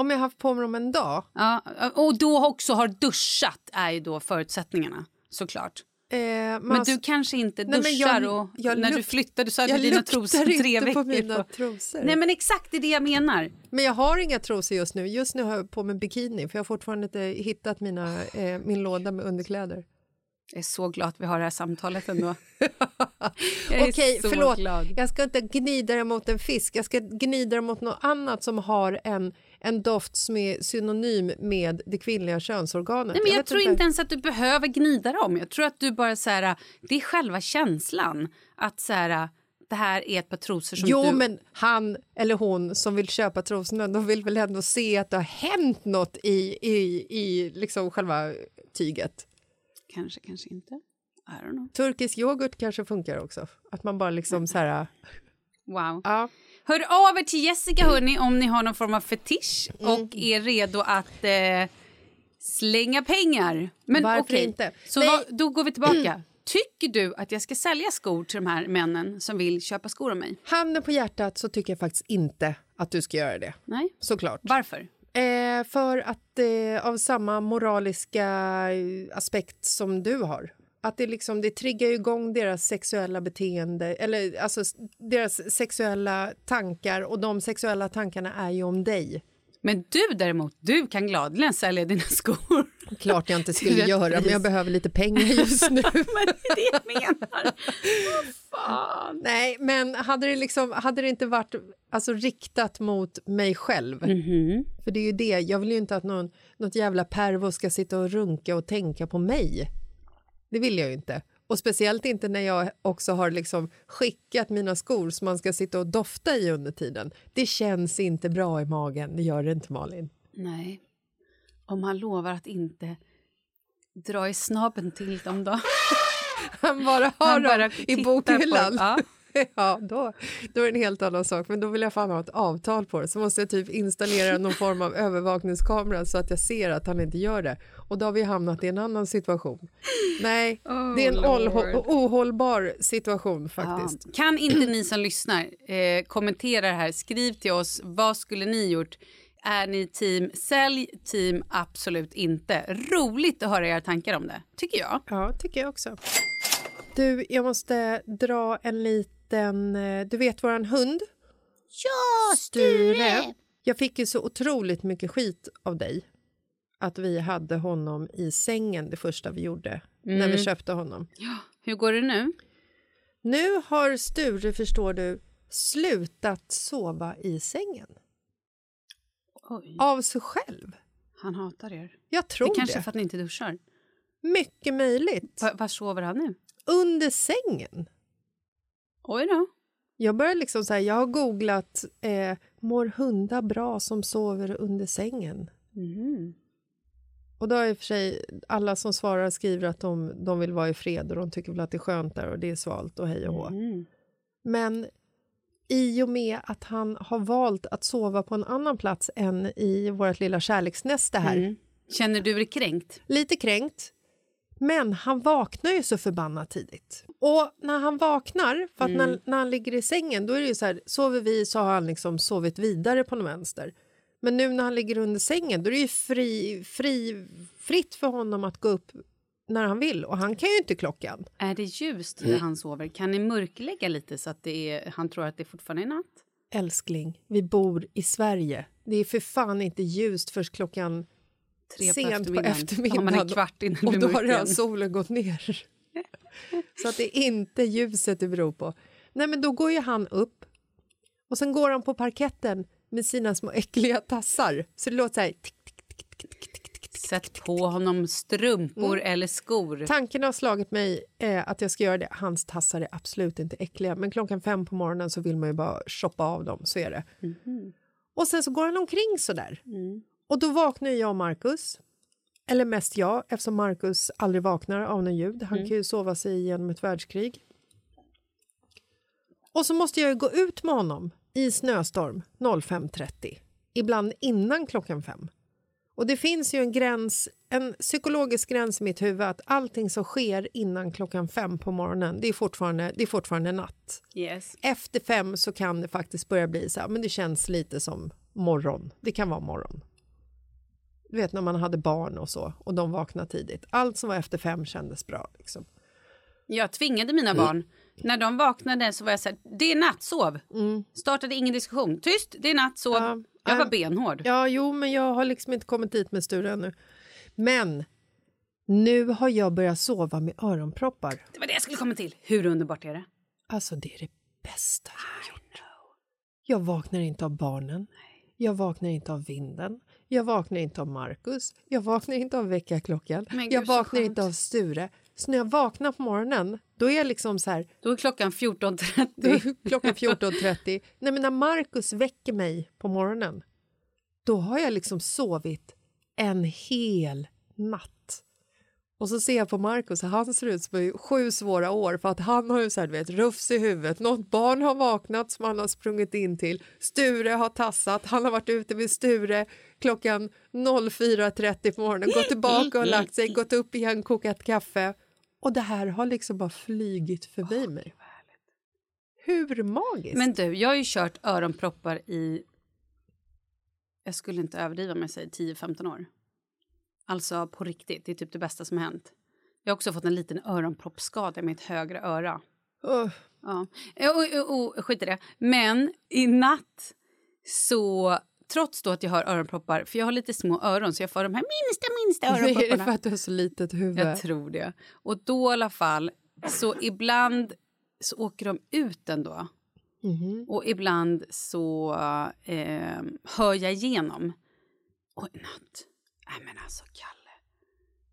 Om jag har haft på mig dem en dag. Ja, och då också har duschat är ju då förutsättningarna såklart. Eh, man Men du kanske inte Nej, men duschar jag- och jag när du lukt- flyttade så hade jag du dina luktar trosor tre inte veckor på mina trosor. Nej men exakt det är det jag menar. Men jag har inga trosor just nu. Just nu har jag på mig bikini för jag har fortfarande inte hittat mina, eh, min låda med underkläder. Jag är så glad att vi har det här samtalet ändå. Jag Okej, förlåt. glad. Jag ska inte gnida dig mot en fisk. Jag ska gnida dig mot något annat som har en, en doft som är synonym med det kvinnliga könsorganet. Nej, men jag, vet tror inte ens att du behöver gnida dem. Jag tror att du bara så här, det är själva känslan att så här, det här är ett par trosor som Jo, du... men han eller hon som vill köpa trosorna de vill väl ändå se att det har hänt något i, i, i liksom själva tyget. Kanske, kanske inte. Turkisk yoghurt kanske funkar också. Att man bara liksom så här... Wow. Ja. Hör av er till Jessica hörni, om ni har någon form av fetisch Mm. och är redo att eh, slänga pengar. Men Varför okej, inte? Så Nej. vad, då går vi tillbaka. Tycker du att jag ska sälja skor till de här männen som vill köpa skor av mig? Handen på hjärtat så tycker jag faktiskt inte att du ska göra det. Nej. Såklart. Varför? Eh, för att eh, av samma moraliska eh, aspekt som du har. Att det, liksom, det triggar igång deras sexuella beteende, eller alltså deras sexuella tankar och de sexuella tankarna är ju om dig. Men du däremot, du kan gladeligen sälja dina skor. Klart jag inte skulle göra, men jag behöver lite pengar just nu. Men det är det jag menar. Fan. Nej, men hade det, liksom, hade det inte varit alltså, riktat mot mig själv... För det är ju det, jag vill ju inte att någon, något jävla pervo ska sitta och runka och tänka på mig. Det vill jag ju inte. Och speciellt inte när jag också har liksom skickat mina skor som man ska sitta och dofta i under tiden. Det känns inte bra i magen, det gör det inte Malin. Nej. Om han lovar att inte dra i snabben till dem då. Han bara har Han bara dem i bokhyllan. ja. Ja, då, då är det en helt annan sak. Men då vill jag fan ha ett avtal på det. Så måste jag typ installera någon form av övervakningskamera så att jag ser att han inte gör det. Och då har vi hamnat i en annan situation. Nej, det är en Oh, ohållbar situation faktiskt. Ja. Kan inte ni som lyssnar eh, kommentera det här? Skriv till oss. Vad skulle ni gjort? Är ni team sälj, team absolut inte? Roligt att höra era tankar om det, tycker jag. Ja, tycker jag också. Du, jag måste dra en liten... eh, Du vet våran hund? Ja, Sture! Jag fick ju så otroligt mycket skit av dig att vi hade honom i sängen det första vi gjorde när vi köpte honom. Hur går det nu? Nu har Sture, förstår du, slutat sova i sängen Oj, av sig själv. han hatar er. Jag tror det det. kanske är för att ni inte duschar. Mycket möjligt. Va- Var sover han nu? Under sängen. Oj då. Jag börjar liksom så här, jag har googlat eh, mår hundar bra som sover under sängen? Mhm. Och då har i och för sig alla som svarar skriver att de, de vill vara i fred och de tycker väl att det är skönt där och det är svalt och hej och hå. Mm. Men i och med att han har valt att sova på en annan plats än i vårt lilla kärleksnäste här, Mm. Känner du dig kränkt? lite kränkt. Men han vaknar ju så förbannat tidigt. Och när han vaknar, för att när, när han ligger i sängen, då är det ju så här, sover vi så har han liksom sovit vidare på något vänster. Men nu när han ligger under sängen, då är det ju fri, fri, fritt för honom att gå upp när han vill. Och han kan ju inte klockan. Är det ljust när han sover? Kan ni mörklägga lite så att det är, han tror att det fortfarande är natt? Älskling, vi bor i Sverige. Det är för fan inte ljust först klockan Tre på sent på eftermiddagen. eftermiddagen. Ja, man är kvart innan Och då har redan solen gått ner. Så att det är inte ljuset det beror på. Nej, men då går ju han upp och sen går han på parketten med sina små äckliga tassar. Så det låter så här... Sätt på honom strumpor Mm. eller skor. Tanken har slagit mig eh, att jag ska göra det. Hans tassar är absolut inte äckliga, men klockan fem på morgonen så vill man ju bara shoppa av dem. Så är det. Och sen så går han omkring så där. Och då vaknar jag och Marcus. Eller mest jag, eftersom Marcus aldrig vaknar av något ljud. Han kan ju sova sig igenom ett världskrig. Och så måste jag ju gå ut med honom i snöstorm 05.30. Ibland innan klockan fem. Och det finns ju en gräns, en psykologisk gräns i mitt huvud att allting som sker innan klockan fem på morgonen, det är fortfarande, det är fortfarande natt. Yes. Efter fem så kan det faktiskt börja bli så här, men det känns lite som morgon. Det kan vara morgon. Du vet när man hade barn och så och de vaknade tidigt. Allt som var efter fem kändes bra. Liksom. Jag tvingade mina barn. När de vaknade så var jag så här, det är natt, sov. Startade ingen diskussion. Tyst, det är natt, sov. Ja, jag var äh, benhård. Ja, jo, men jag har liksom inte kommit dit med Sture ännu. Men nu har jag börjat sova med öronproppar. Det var det jag skulle komma till. Hur underbart är det? Alltså, det är det bästa jag har gjort. Jag vaknar inte av barnen. Jag vaknar inte av vinden. Jag vaknar inte av Markus. Jag vaknar inte av väckarklockan. Gud, Jag vaknar inte av Sture. Så när jag vaknar på morgonen, då är jag liksom så här... Då är klockan Då 14.30. är klockan 14.30. Nej, men när Markus väcker mig på morgonen, då har jag liksom sovit en hel natt. Och så ser jag på Markus han ser ut som sju svåra år för att han har ju så här, du vet, rufs i huvudet. Något barn har vaknat som han har sprungit in till. Sture har tassat. Han har varit ute med Sture klockan 04.30 på morgonen, gått tillbaka och lagt sig, gått upp igen, kokat kaffe. Och det här har liksom bara flygit förbi mig. Hur magiskt? Men du, jag har ju kört öronproppar i... Jag skulle inte överdriva om jag säger 10-15 år. Alltså på riktigt, det är typ det bästa som hänt. Jag har också fått en liten öronproppsskada i mitt högra öra. Ugh. Ja. Och, och, och, skit i det. Men i natt så... Trots då att jag har öronproppar, för jag har lite små öron så jag får de här minsta, minsta är det öronpropparna. för att du har så litet huvud? Jag tror det. Och då i alla fall, så ibland så åker de ut ändå. Mhm. Och ibland så eh, hör jag igenom. Och i natt, nej men alltså Kalle.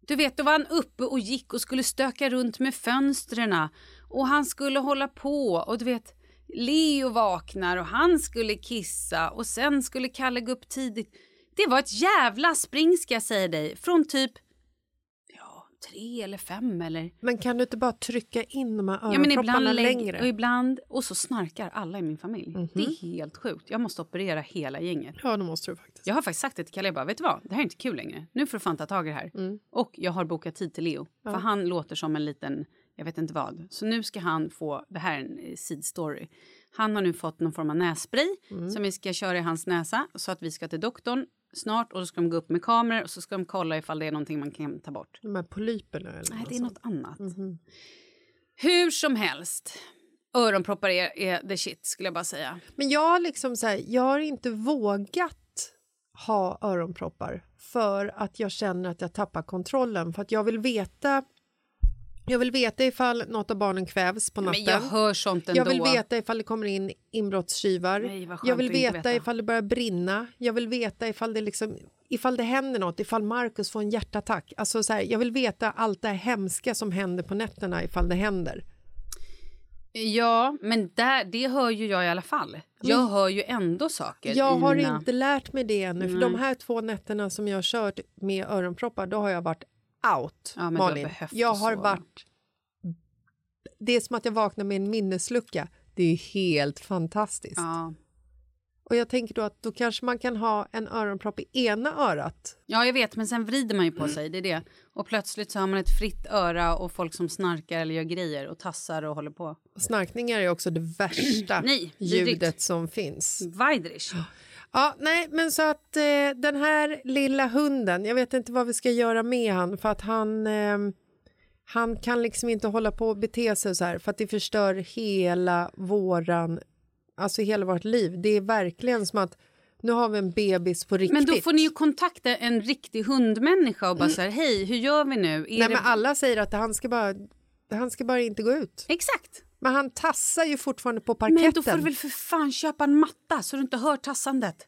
Du vet, då var han uppe och gick och skulle stöka runt med fönstren. Och han skulle hålla på. Och du vet, Leo vaknar och han skulle kissa. Och sen skulle Kalle gå upp tidigt. Det var ett jävla spring ska jag säga dig. Från typ tre eller fem eller... Men kan du inte bara trycka in de här Ja, öronpropparna ibland lägg- längre? Och ibland... Och så snarkar alla i min familj. Mhm. Det är helt sjukt. Jag måste operera hela gänget. Ja, det måste du faktiskt. Jag har faktiskt sagt det till Kalle, jag bara, vet du vad? Det här är inte kul längre. Nu får du fan ta tag i det här. Mm. Och jag har bokat tid till Leo. För han låter som en liten, jag vet inte vad. Så nu ska han få, det här är en eh, seed story. Han har nu fått någon form av nässpray Mm. som vi ska köra i hans näsa. Så att vi ska till doktorn snart och då ska de gå upp med kameror och så ska de kolla ifall det är någonting man kan ta bort. De här polyperna eller Nej, det är något annat. Mhm. Hur som helst. Öronproppar är, är the shit skulle jag bara säga. Men jag har liksom så här, jag har inte vågat ha öronproppar för att jag känner att jag tappar kontrollen. För att jag vill veta jag vill veta ifall något av barnen kvävs på natten. Men jag hör sånt ändå. Jag vill veta ifall det kommer in inbrottstjuvar. Nej, jag vill veta, veta. ifall det börjar brinna. Jag vill veta ifall det, liksom, ifall det händer något, ifall Markus får en hjärtattack. Alltså så här, jag vill veta allt det hemska som händer på nätterna ifall det händer. Ja, men där, det hör ju jag i alla fall. Jag hör ju ändå saker. Jag har mina... inte lärt mig det ännu. För Nej. de här två nätterna som jag har kört med öronproppar, då har jag varit out, Ja, Malin. Jag har sova. varit... Det är som att jag vaknar med en minneslucka. Det är helt fantastiskt. Ja. Och jag tänker då att då kanske man kan ha en öronpropp i ena örat. ja, jag vet, men sen vrider man ju på sig. Det är det. Och plötsligt så har man ett fritt öra och folk som snarkar eller gör grejer och tassar och håller på. Snarkningar är också det värsta Nej, ljudet som finns. Weidrich. Ja, nej, men så att eh, den här lilla hunden, jag vet inte vad vi ska göra med han för att han, eh, han kan liksom inte hålla på och bete sig så här för att det förstör hela våran, alltså hela vårt liv. Det är verkligen som att nu har vi en bebis på riktigt. Men då får ni ju kontakta en riktig hundmänniska och bara så här, hej, hur gör vi nu? Är nej, det... men alla säger att han ska bara, han ska bara inte gå ut. Exakt. Men han tassar ju fortfarande på parketten. Men då får du väl för fan köpa en matta så du inte hör tassandet.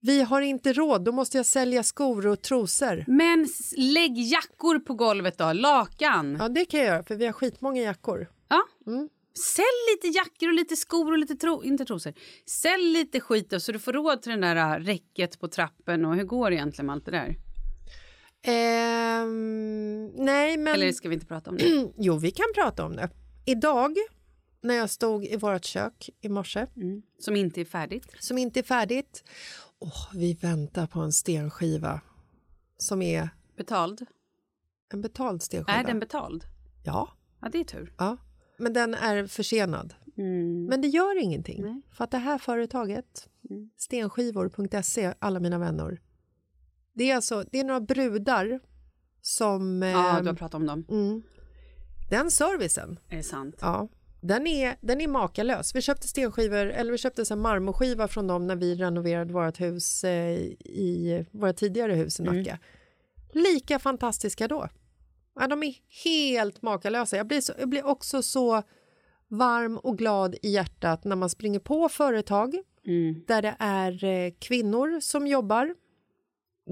Vi har inte råd, då måste jag sälja skor och trosor. Men lägg jackor på golvet då, lakan. Ja, det kan jag göra, för vi har skitmånga jackor. Ja. Mm. Sälj lite jackor och lite skor och lite tro, inte trosor. Sälj lite skit då, så du får råd till den där äh, räcket på trappen och hur går det egentligen med allt det där? Ehm, nej, men... Eller ska vi inte prata om det? Jo, vi kan prata om det. Idag, när jag stod i vårt kök i morse, Som inte är färdigt. som inte är färdigt. Åh, vi väntar på en stenskiva som är Betald? en betald stenskiva. Är den betald? Ja, Ja, det är tur. ja. Men den är försenad. Mm. Men det gör ingenting. Nej. För att det här företaget, Mm. stenskivor.se, alla mina vänner. Det är alltså det är några brudar som... Ja, eh, du har pratat om dem. mm, den servicen, Är det sant? ja, den är, den är makalös. Vi köpte stenskivor, eller vi köpte en marmorskiva från dem när vi renoverade vårt hus eh, i våra tidigare hus i Nacka. Lika fantastiska då. Ja, de är helt makalösa. Jag blir, så, jag blir också så varm och glad i hjärtat när man springer på företag Mm. där det är eh, kvinnor som jobbar.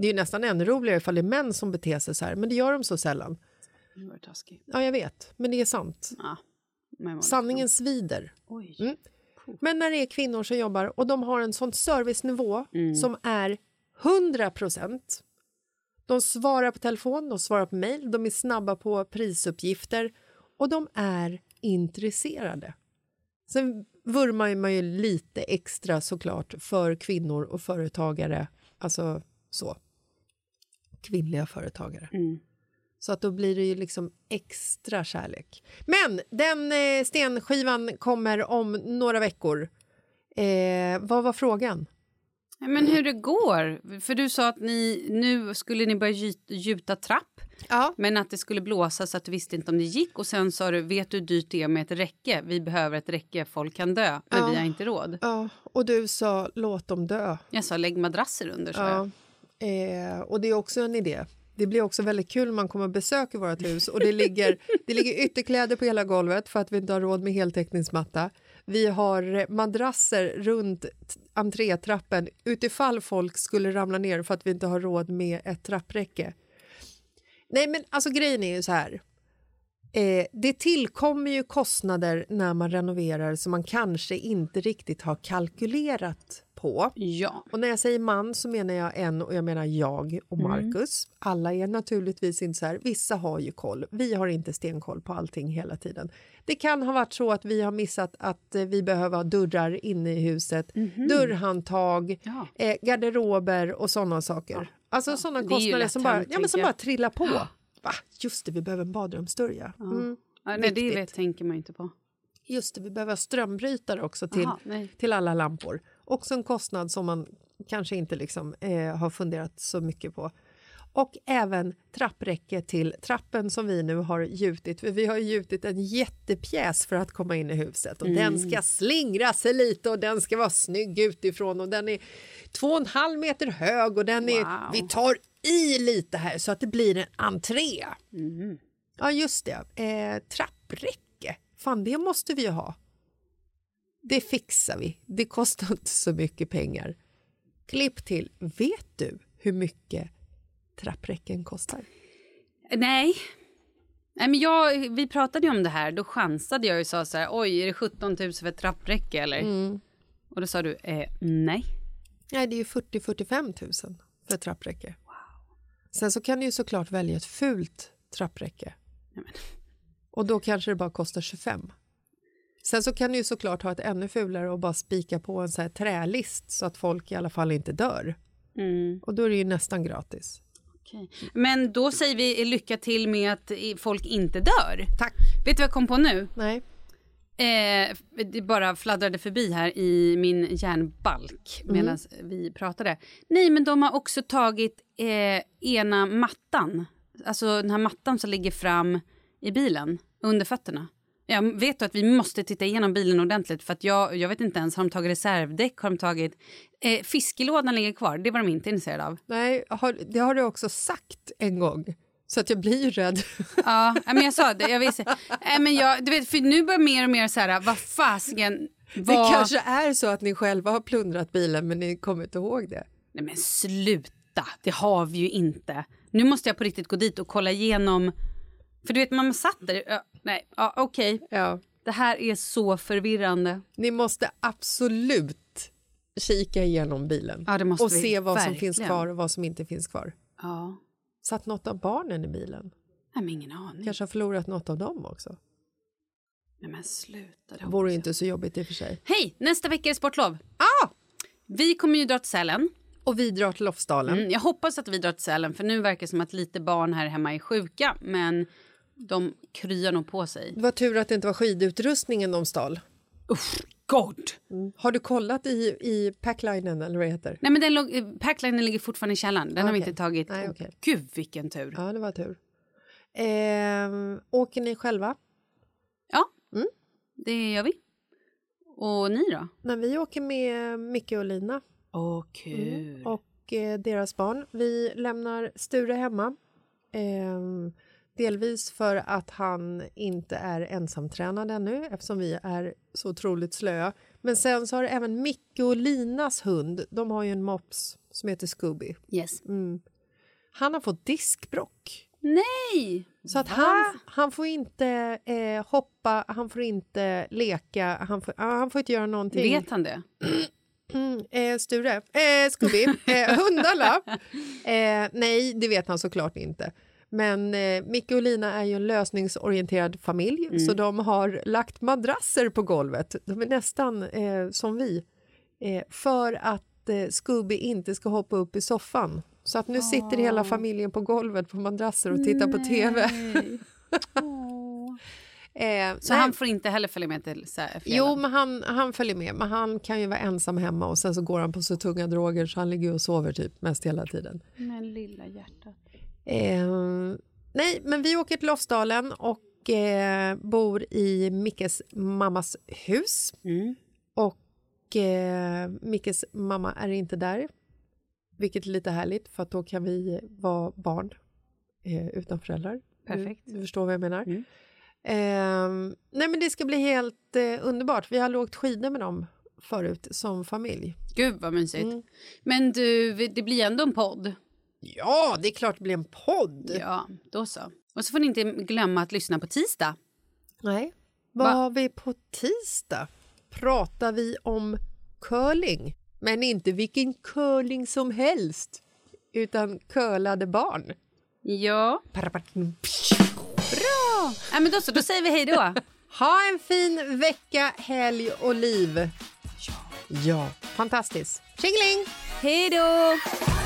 Det är nästan ännu roligare ifall det är män som beter sig så här, men det gör de så sällan. Nu var det taskigt. Ja, jag vet, men det är sant. Ja. Sanningen svider. Oj. Mm. Men när det är kvinnor som jobbar och de har en sån servicenivå som är 100 procent. De svarar på telefon, de svarar på mejl, de är snabba på prisuppgifter och de är intresserade. Sen vurmar man ju lite extra såklart för kvinnor och företagare, alltså så. Kvinnliga företagare. Mm. Så att då blir det ju liksom extra kärlek. Men den eh, stenskivan kommer om några veckor. Eh, vad var frågan? Men hur det går? För du sa att ni, nu skulle ni börja gjuta, trapp Ja. men att det skulle blåsa så att du visste inte om det gick. Och sen sa du, vet du hur dyrt det är med ett räcke? Vi behöver ett räcke, folk kan dö, men Ja. vi har inte råd. ja. Och du sa låt dem dö. Jag sa, lägg madrasser under, sa jag. Ja. Eh, och det är också en idé. Det blir också väldigt kul när man kommer och besöker vårt hus och det ligger, det ligger ytterkläder på hela golvet för att vi inte har råd med heltäckningsmatta. Vi har eh, madrasser runt entrétrappen utifall folk skulle ramla ner för att vi inte har råd med ett trappräcke. Nej, men alltså grejen är ju så här. Eh, det tillkommer ju kostnader när man renoverar som man kanske inte riktigt har kalkylerat på. Ja. Och när jag säger man så menar jag en och jag menar jag och Mm. Marcus. Alla är naturligtvis inte så här. Vissa har ju koll. Vi har inte stenkoll på allting hela tiden. Det kan ha varit så att vi har missat att eh, vi behöver ha dörrar inne i huset, dörrhandtag, Mhm. Ja. eh, garderober och sådana saker. Alltså sådana Det är ju kostnader som bara, ja, men som bara trillar på. Va? Just det, vi behöver en badrumsdörr ja. Mm. Ja, nej, det vet, tänker man inte på. Just det, vi behöver strömbrytare också till, Aha, till alla lampor. Också en kostnad som man kanske inte liksom, eh, har funderat så mycket på. Och även trappräcke till trappen som vi nu har gjutit. För vi har gjutit en jättepjäs för att komma in i huset. Och Den ska slingra sig lite och den ska vara snygg utifrån. Och Den är två och en halv meter hög och den är, Wow. vi tar i lite här så att det blir en entré. Ja, just det. Eh, trappräcke. Fan, det måste vi ju ha. Det fixar vi. Det kostar inte så mycket pengar. Klipp till. Vet du hur mycket trappräcken kostar? Nej. Nej men jag, vi pratade ju om det här, då chansade jag och sa så här, oj är det 17 000 för ett trappräcke eller? Och då sa du, eh, nej. Nej, det är ju 40-45 000 för ett trappräcke. Sen så kan du ju såklart välja ett fult trappräcke. Och då kanske det bara kostar 25. Sen så kan du ju såklart ha ett ännu fulare och bara spika på en så här trälist så att folk i alla fall inte dör. Mm. Och då är det ju nästan gratis. Okej. Men då säger vi lycka till med att folk inte dör. Tack. Vet du vad jag kom på nu? Nej. Eh, det bara fladdrade förbi här i min järnbalk medan vi pratade. Nej, men de har också tagit eh, ena mattan. Alltså den här mattan som ligger fram i bilen, under fötterna. Jag vet att vi måste titta igenom bilen ordentligt för att jag, jag vet inte ens, har de tagit reservdäck? Har de tagit... Eh, fiskelådan ligger kvar, det var de inte intresserade av. Nej, har, det har du också sagt en gång. Så att jag blir ju rädd. Ja, men jag sa det. Jag visste. Nej, men jag, du vet, för nu börjar mer och mer så här, vad fasiken... Det Vad... kanske är så att ni själva har plundrat bilen men ni kommer inte ihåg det. Nej men sluta, det har vi ju inte. Nu måste jag på riktigt gå dit och kolla igenom. För du vet, man satt där. Ja, nej, ja, okej. Ja. Det här är så förvirrande. Ni måste absolut kika igenom bilen Ja, det och se vad som verkligen. finns kvar och vad som inte finns kvar. Ja, Satt något av barnen i bilen? nej, men ingen aning. Kanske har förlorat något av dem också. Nej men sluta. Det vore inte så jobbigt i och för sig. Hej, nästa vecka är det sportlov. Ah! Vi kommer ju dra till Sälen Och vi drar till Lofsdalen. Mm, jag hoppas att vi drar till Sälen för nu verkar det som att lite barn här hemma är sjuka men de kryar nog på sig. Det var tur att det inte var skidutrustningen de stal. Usch, god! Har du kollat i, i packlinen eller vad det heter? Nej men den låg, eh, packlinen ligger fortfarande i källaren. Den har vi inte tagit. Nej, okej. Gud vilken tur. Ja, det var tur. Ehm, åker ni själva? Ja, Mm. det gör vi. Och ni då? Men vi åker med Micke och Lina Åh, kul. och eh, deras barn. Vi lämnar Sture hemma. Ehm, delvis för att han inte är ensamtränad ännu eftersom vi är så otroligt slöa. Men sen så har även Micke och Linas hund, de har ju en mops som heter Scooby. Yes. Mm. Han har fått diskbrock. Nej! Så att han, han får inte eh, hoppa, han får inte leka, han får, han får inte göra någonting. Vet han det? Mm, eh, Sture, eh, Scooby, eh, hundarna. Eh, nej, det vet han såklart inte. Men eh, Micke och Lina är ju en lösningsorienterad familj så de har lagt madrasser på golvet. De är nästan eh, som vi. Eh, för att eh, Scooby inte ska hoppa upp i soffan. Så att nu sitter hela familjen på golvet på madrasser och tittar på tv. Eh, Så nej. han får inte heller följa med till fjällen? Jo, men han, han följer med. Men han kan ju vara ensam hemma och sen så går han på så tunga droger så han ligger och sover typ mest hela tiden. Men lilla hjärtat. Eh, nej, men vi åker till Lofsdalen och eh, bor i Mickes mammas hus. Mm. Och eh, Mickes mamma är inte där, vilket är lite härligt för att då kan vi vara barn eh, utan föräldrar. Perfekt. Du, du förstår vad jag menar. Mm. Eh, nej, men det ska bli helt eh, underbart. Vi har åkt skidor med dem förut som familj. Gud vad mysigt. Mm. Men du, det blir ändå en podd. Ja, det är klart det blir en podd. Ja, då så. Och så får ni inte glömma att lyssna på tisdag. Nej. Vad Va? har vi på tisdag? Pratar vi om curling. Men inte vilken curling som helst, utan curlade barn. Ja. Bra! ja men då så, då säger vi hej då. Ha en fin vecka, helg och liv. Ja, fantastiskt. Tjingeling! hej då!